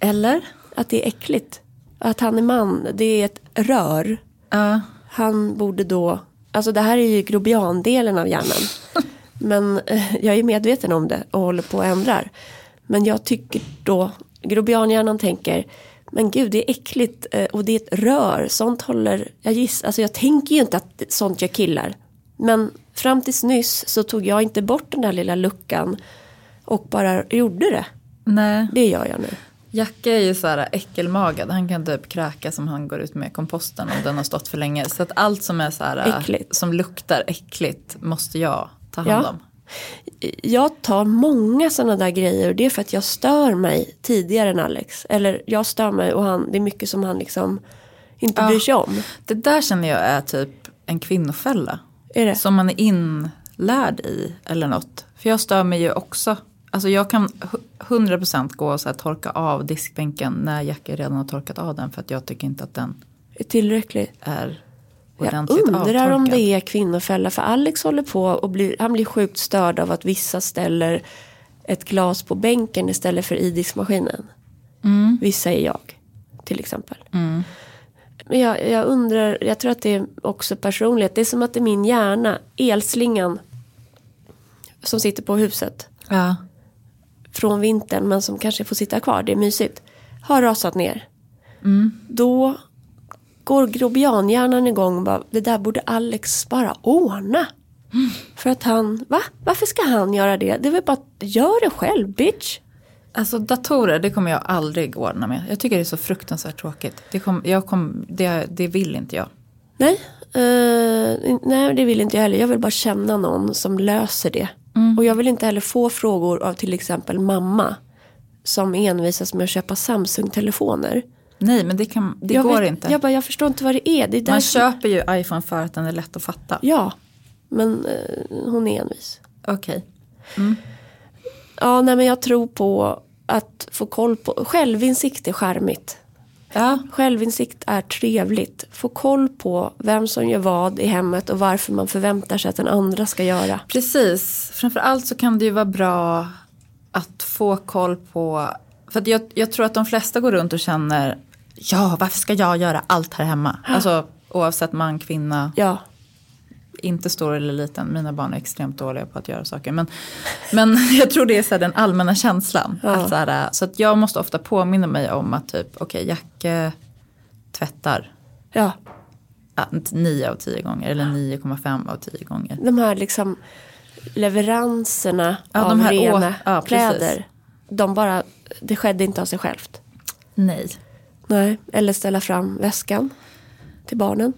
Eller? Att det är äckligt. Att han är man, det är ett rör. Ja. Han borde då Alltså det här är ju grobiandelen av hjärnan. Men eh, jag är medveten om det och håller på att ändrar. Men jag tycker då, grobianhjärnan tänker, men gud det är äckligt eh, och det är ett rör. Sånt håller, jag giss, alltså jag tänker ju inte att sånt gör killar. Men fram tills nyss så tog jag inte bort den där lilla luckan och bara gjorde det. Nej. Det gör jag nu. Jacke är ju så här äckelmagad. Han kan typ kräka som han går ut med komposten om den har stått för länge. Så att allt som är så här, Äckligt. som luktar äckligt måste jag ta hand Ja. Jag tar många sådana där grejer och det är för att jag stör mig tidigare än Alex. Eller jag stör mig och han, det är mycket som han liksom inte Ja. bryr sig om. Det där känner jag är typ en kvinnofälla. Är det? Som man är inlärd i eller något. För jag stör mig ju också. Alltså jag kan hu- 100% gå och så här torka av diskbänken när Jacke redan har torkat av den. För att jag tycker inte att den Är tillräckligt. är Jag undrar avtorkad. om det är kvinnofälla. För Alex håller på och blir, han blir sjukt störd av att vissa ställer ett glas på bänken istället för i diskmaskinen. Mm. Vissa är jag till exempel. Men jag, jag undrar, jag tror att det är också personlighet. Det är som att det är min hjärna, elslingan som sitter på huset Ja. från vintern men som kanske får sitta kvar, det är mysigt, har rasat ner. Då går grobianhjärnan igång och bara, det där borde Alex bara ordna. För att han, va? Varför ska han göra det? Det är väl bara, gör det själv bitch. Alltså datorer, det kommer jag aldrig ordna med. Jag tycker det är så fruktansvärt tråkigt. Det, kom, jag kom, det, det vill inte jag. Nej, eh, nej det vill inte jag heller. Jag vill bara känna någon som löser det. Och jag vill inte heller få frågor av till exempel mamma. Som envisas med att köpa Samsung-telefoner. Nej, men det, kan, det jag går vet- inte. Jag bara, jag förstår inte vad det är. Det är Man köper ju iPhone för att den är lätt att fatta. Ja, men eh, hon är envis. Okej. Ja, nej men jag tror på att få koll på, självinsikt är charmigt. Ja, Självinsikt är trevligt. Få koll på vem som gör vad i hemmet och varför man förväntar sig att den andra ska göra. precis. Framförallt så kan det ju vara bra att få koll på... För jag, jag tror att de flesta går runt och känner ja, varför ska jag göra allt här hemma? Alltså oavsett man, kvinna, Ja, inte stor eller liten. Mina barn är extremt dåliga på att göra saker. Men, men jag tror det är så den allmänna känslan. Ja. Att så, här, så att jag måste ofta påminna mig om att typ, okej, Jacke tvättar ja. ja, 9 av 10 gånger. Eller 9,5 av 10 gånger. De här liksom leveranserna Ja, av de här rena å- ja, kläder. De bara, det skedde inte av sig självt. Nej. Nej, eller ställa fram väskan till barnen.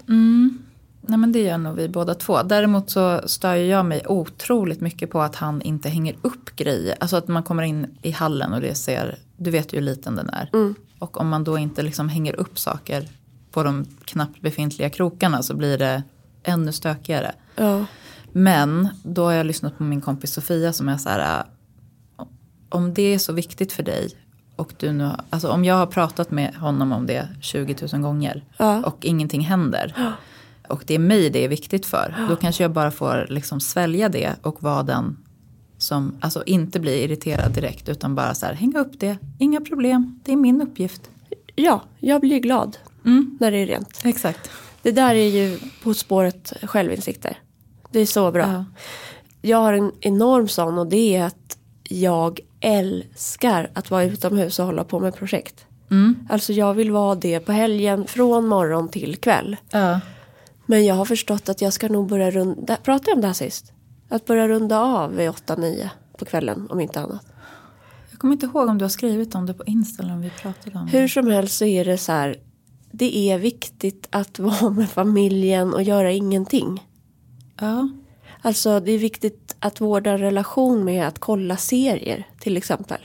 Nej men det gör nog vi båda två. Däremot så stör jag mig otroligt mycket på att han inte hänger upp grejer. Alltså att man kommer in i hallen och det ser, du vet ju hur liten den är. Och om man då inte liksom hänger upp saker på de knappt befintliga krokarna så blir det ännu stökigare. Ja, Men då har jag lyssnat på min kompis Sofia som är så här. äh, Om det är så viktigt för dig och du nu, alltså om jag har pratat med honom om det 20 000 gånger Ja. och ingenting händer. Och det är mig det är viktigt för. Då kanske jag bara får liksom svälja det och vara den som, alltså inte bli irriterad direkt utan bara så här, hänga upp det, inga problem, det är min uppgift. ja jag blir glad Mm. när det är rent. Exakt. Det där är ju På spåret självinsikter. Det är så bra. Ja. Jag har en enorm sån och det är att jag älskar att vara utomhus och hålla på med projekt. Mm. Alltså jag vill vara det på helgen från morgon till kväll. Ja. Men jag har förstått att jag ska nog börja runda, pratade jag om det här sist? Att börja runda av vid 8-9 på kvällen om inte annat. Jag kommer inte ihåg om du har skrivit om det på Insta eller om vi pratade om det. Hur som helst så är det så här. Det är viktigt att vara med familjen och göra ingenting. Ja. Alltså det är viktigt att vårda en relation med att kolla serier till exempel.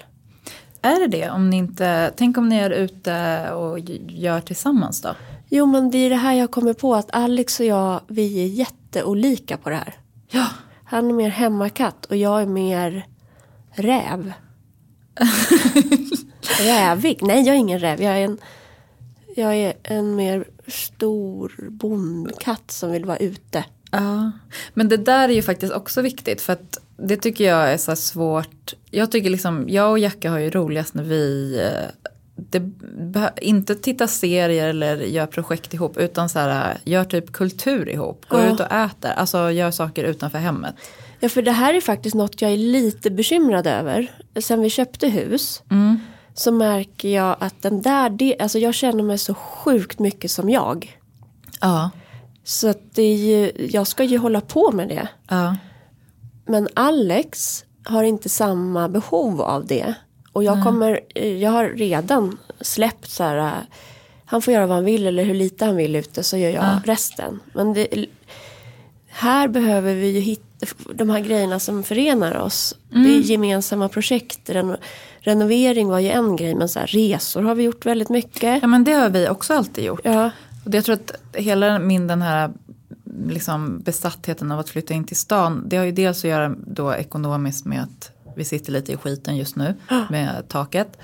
Är det det? Om ni inte, tänk om ni är ute och gör tillsammans då? Jo men det är det här jag kommer på att Alex och jag vi är jätteolika på det här. Ja. Han är mer hemmakatt och jag är mer räv. Rävig? Nej jag är ingen räv. Jag är en, jag är en mer stor bondkatt som vill vara ute. Ja. Men det där är ju faktiskt också viktigt för att det tycker jag är så svårt. Jag tycker liksom, jag och Jacka har ju roligast när vi, eh, det, inte titta serier eller gör projekt ihop utan så här, gör typ kultur ihop. Gå Ja. ut och äter, alltså gör saker utanför hemmet. Ja, för det här är faktiskt något jag är lite bekymrad över. Sen vi köpte hus så märker jag att den där, de, alltså jag känner mig så sjukt mycket som jag. Ja. Så att det är ju, jag ska ju hålla på med det. ja. Men Alex har inte samma behov av det. Och jag kommer, jag har redan släppt så här, äh, han får göra vad han vill eller hur lite han vill ute så gör jag resten. Men det, här behöver vi ju hitta de här grejerna som förenar oss. Det är gemensamma projekt. Reno, renovering var ju en grej men så här, resor har vi gjort väldigt mycket. ja men det har vi också alltid gjort. Ja, jag tror att hela min den här liksom besattheten av att flytta in till stan. Det har ju dels att göra då ekonomiskt med att vi sitter lite i skiten just nu med taket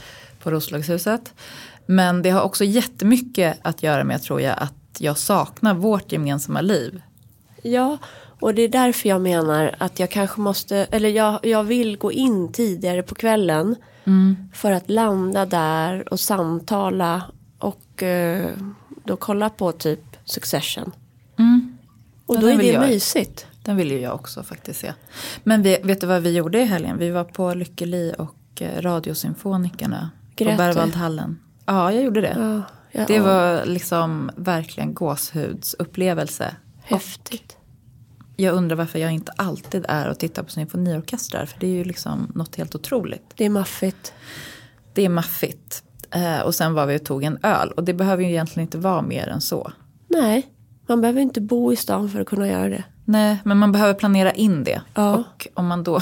på Roslagshuset. Men det har också jättemycket att göra med tror jag att jag saknar vårt gemensamma liv. Ja, och det är därför jag menar att jag kanske måste, eller jag, jag vill gå in tidigare på kvällen. För att landa där och samtala och eh, då kolla på typ Succession. Och Ja, då är det jag. mysigt. Den vill ju jag också faktiskt se. Men vi, vet du vad vi gjorde i helgen? Vi var på Lykkeli och eh, Radiosymfonikerna Grät på? Berwaldhallen. Ja, jag gjorde det. Ja, ja, Det var liksom verkligen gåshudsupplevelse. häftigt. Jag undrar varför jag inte alltid är och tittar på symfoniorkestrar. För det är ju liksom något helt otroligt. Det är maffigt. Det är maffigt. Eh, och sen var vi och tog en öl. Och det behöver ju egentligen inte vara mer än så. Nej, man behöver inte bo i stan för att kunna göra det. Nej, men man behöver planera in det. Ja. Och om man då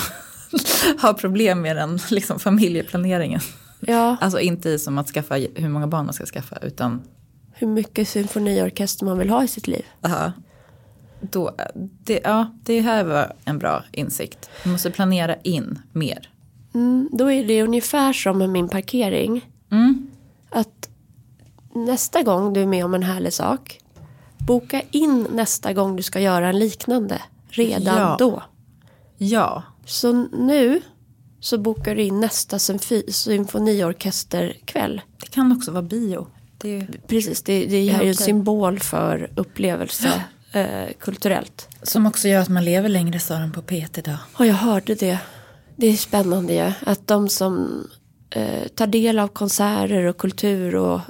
har problem med den liksom familjeplaneringen. Ja, Alltså inte i som att skaffa hur många barn man ska skaffa. Utan hur mycket symfoniorkester man vill ha i sitt liv. aha, då, det, ja, det här var en bra insikt. Man måste planera in mer. Mm, då är det ungefär som med min parkering. Mm. Att nästa gång du är med om en härlig sak. Boka in nästa gång du ska göra en liknande. Redan Ja. då. Ja, Så nu så bokar du in nästa symfi- symfoniorkesterkväll. det kan också vara bio. Det, Precis, det, det är ju Ja, en symbol för upplevelse eh, kulturellt. som också gör att man lever längre sa de på P1 idag. Och jag hörde det. Det är spännande ju. Att de som eh, tar del av konserter och kultur och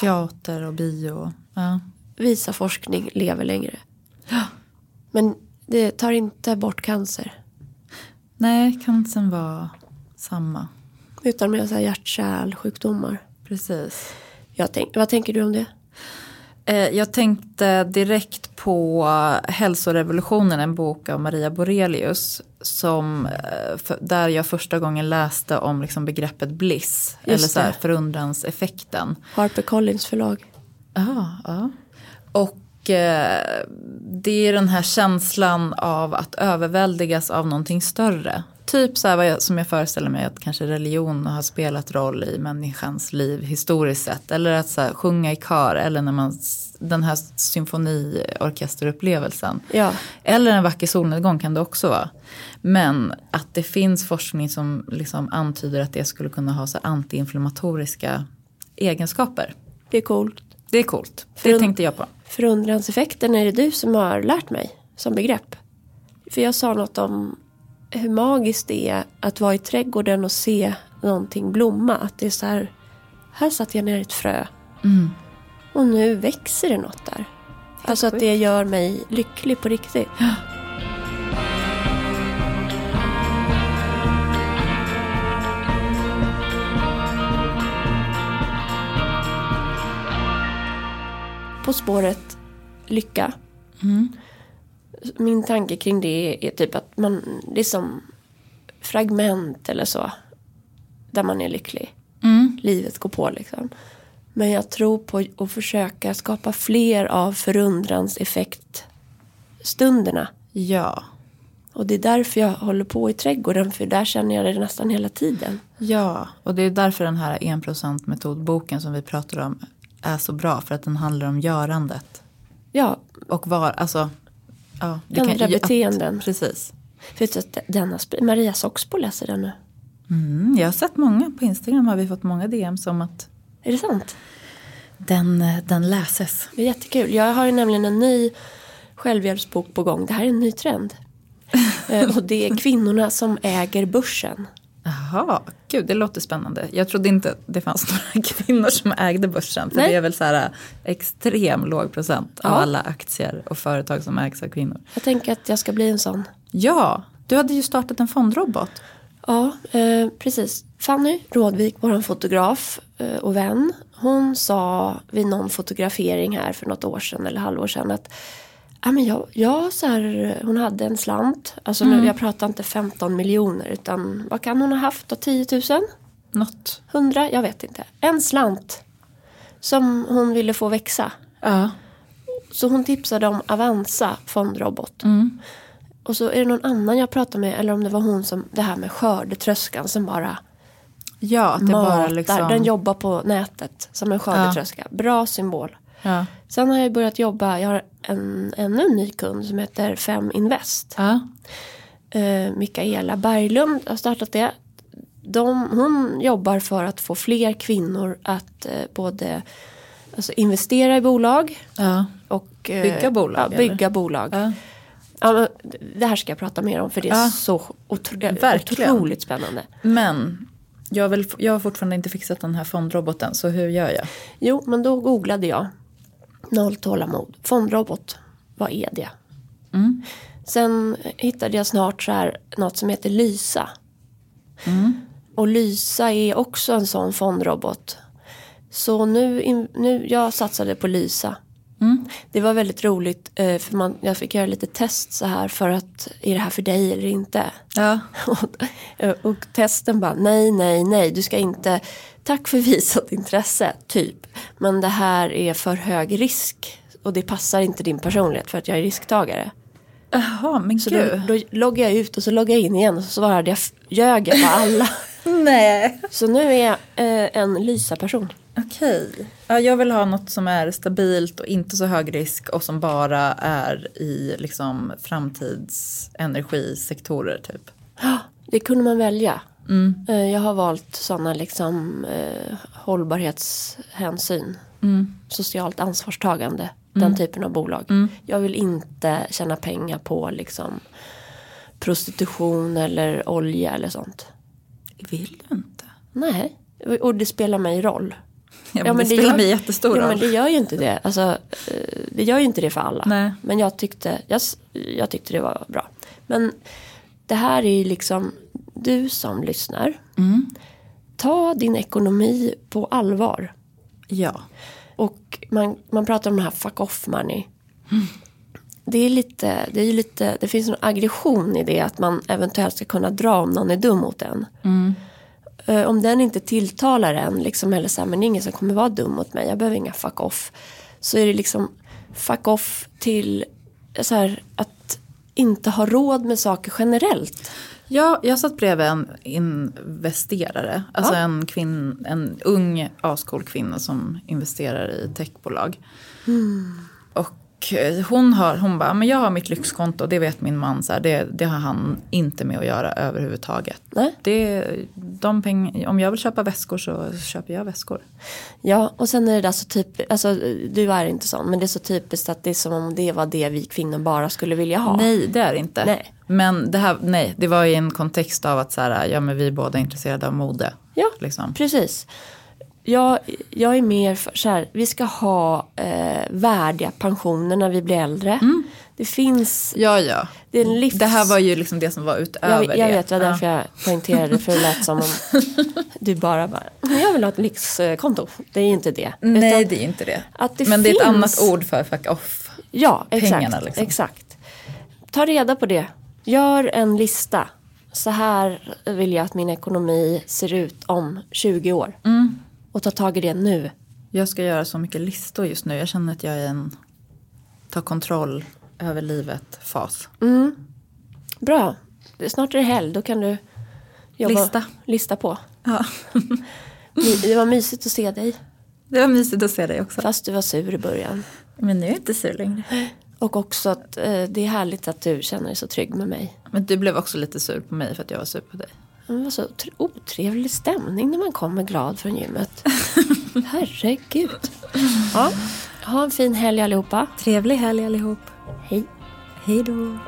Teater och bio. Ja. visar forskning lever längre. Men det tar inte bort cancer. Nej, cancern var samma. Utan här hjärt-kärlsjukdomar. Precis. Jag tänk, vad tänker du om det? Eh, Jag tänkte direkt på Hälsorevolutionen, en bok av Maria Borelius. Som, eh, där jag första gången läste om liksom begreppet bliss. Just eller så här förundranseffekten. Harper Collins förlag. Ja, ja. Och eh, det är den här känslan av att överväldigas av någonting större. Typ så här vad jag, som jag föreställer mig att kanske religion har spelat roll i människans liv historiskt sett. Eller att så här, sjunga i kör eller när man, den här symfoniorkesterupplevelsen. Ja. Eller en vacker solnedgång kan det också vara. Men att det finns forskning som liksom antyder att det skulle kunna ha så antiinflammatoriska egenskaper. Det är coolt. Det är coolt. Det tänkte jag på. Förundranseffekten är det du som har lärt mig som begrepp. För jag sa något om hur magiskt det är att vara i trädgården och se någonting blomma. Att det är så här, här satte jag ner ett frö. Och nu växer det något där. Alltså att sjukt. det gör mig lycklig på riktigt. På spåret lycka. Min tanke kring det är typ att man, det är som fragment eller så. Där man är lycklig. Livet går på liksom. Men jag tror på att försöka skapa fler av förundrans effektstunderna. Ja. Och det är därför jag håller på i trädgården. För där känner jag det nästan hela tiden. Ja, och det är därför den här 1% metodboken som vi pratar om är så bra. För att den handlar om görandet. Ja, Och var, alltså. Ja, det Ändra ja, beteenden. Precis. för att denna, Maria Soxbo läser den nu. Mm, jag har sett många på Instagram har vi fått många DMs om att Är det sant? Den, eh, den läses. Det är jättekul. Jag har ju nämligen en ny självhjälpsbok på gång. Det här är en ny trend. Eh, och det är kvinnorna som äger börsen. Jaha, gud det låter spännande. Jag trodde inte det fanns några kvinnor som ägde börsen. För Nej. det är väl så här extrem låg procent av Ja. alla aktier och företag som ägs av kvinnor. Jag tänker att jag ska bli en sån. Ja, du hade ju startat en fondrobot. Ja, eh, precis. Fanny Rådvik, vår fotograf eh, och vän. Hon sa vid någon fotografering här för något år sedan eller halvår sedan att ja, men jag, jag så här, hon hade en slant. Alltså nu, jag pratar inte 15 miljoner utan vad kan hon ha haft då? 10 000? Något. 100? Jag vet inte. En slant. Som hon ville få växa. Ja. Så hon tipsade om Avanza fondrobot. Mm. Och så är det någon annan jag pratade med, eller om det var hon som, det här med skördetröskan som bara Ja, att det bara matar. liksom... Den jobbar på nätet som en skördetröska. Bra symbol. Ja. Sen har jag börjat jobba, jag har en, ännu en ny kund som heter Fem Invest. Ja. Eh, Mikaela Berglund har startat det. De, hon jobbar för att få fler kvinnor att eh, både alltså investera i bolag ja. och eh, Bygga bolag, Ja, bygga eller? bolag. ja. Ja, det här ska jag prata mer om för det är så otro- Verkligen. otroligt spännande. Men jag, vill, jag har fortfarande inte fixat den här fondroboten, så hur gör jag? Jo, men då googlade jag noll tålamod. Fondrobot, vad är det? Mm. Sen hittade jag snart så här något som heter Lysa. Mm. Och Lysa är också en sån fondrobot. Så nu, nu jag satsade på Lysa. Mm. Det var väldigt roligt eh, för man, jag fick göra lite test så här för att är det här för dig eller inte? Ja. Och, och testen bara nej, nej, nej, du ska inte, tack för visat intresse, typ. Men det här är för hög risk och det passar inte din personlighet för att jag är risktagare. Jaha, men Så då, gud. då loggar jag ut och så loggar jag in igen och så svarade jag, ljög jag på alla. Nej. Så nu är jag eh, en Lysa-person. Okej. Ja, jag vill ha något som är stabilt och inte så hög risk och som bara är i liksom framtidsenergisektorer typ. Det kunde man välja. Eh, Jag har valt sådana liksom eh, hållbarhetshänsyn. Socialt ansvarstagande. Den typen av bolag. Jag vill inte tjäna pengar på liksom prostitution eller olja eller sånt. Vill du inte? Nej, och det spelar mig roll. Ja, men det, spelar gör- mig jättestor ja, men det gör ju inte det. Alltså, eh, det gör ju inte det för alla. Nej. Men jag tyckte, jag, jag tyckte det var bra. Men det här är ju liksom, du som lyssnar. Mm. Ta din ekonomi på allvar. Ja. Och man, man pratar om den här fuck off money. Det är lite, det är lite, det finns en aggression i det att man eventuellt ska kunna dra om någon är dum mot en. Eh, Om den inte tilltalar en, liksom, eller så här, men det är ingen som kommer vara dum mot mig, jag behöver inga fuck off. Så är det liksom fuck off till så här, att inte ha råd med saker generellt. Ja, jag satt bredvid en investerare. Alltså Ja. en, kvinn, en ung ascool kvinna som investerar i techbolag. Och eh, hon, har, hon bara, men jag har mitt lyxkonto, det vet min man, så här, det, det har han inte med att göra överhuvudtaget. Nej? Det, de peng, om jag vill köpa väskor så köper jag väskor. Ja, och sen är det där så typiskt, alltså du är inte sån, men det är så typiskt att det är som om det var det vi kvinnor bara skulle vilja ha. Nej, det är det inte. Nej. Men det här, nej, det var i en kontext av att så här, ja, men vi är båda intresserade av mode. Ja, Liksom. precis. Jag, jag är mer för så här, vi ska ha eh, värdiga pensioner när vi blir äldre. Det finns, Ja, ja. det är en livs... Det här var ju liksom det som var utöver jag, jag det. vet, det var Ja. därför jag poängterade för det lät som om du bara bara, jag vill ha ett lyxkonto. Det är inte det. Nej, Utan det är inte det. att det Men det är ett finns- annat ord för fuck off. Ja, exakt. pengarna, liksom. exakt. Ta reda på det. Gör en lista. Så här vill jag att min ekonomi ser ut om 20 år. Mm. Och ta tag i det nu. Jag ska göra så mycket listor just nu. Jag känner att jag är en ta kontroll över livet-fas. Bra. Snart är det helg. Då kan du jobba, Lista. lista på. Ja. Det var mysigt att se dig. Det var mysigt att se dig också. Fast du var sur i början. Men nu är jag inte sur längre. Och också att eh, det är härligt att du känner dig så trygg med mig. Men du blev också lite sur på mig för att jag var sur på dig. Det var så otrevlig stämning när man kommer glad från gymmet. Herregud. Ja, ha en fin helg allihopa. Trevlig helg allihop. Hej. Hej då.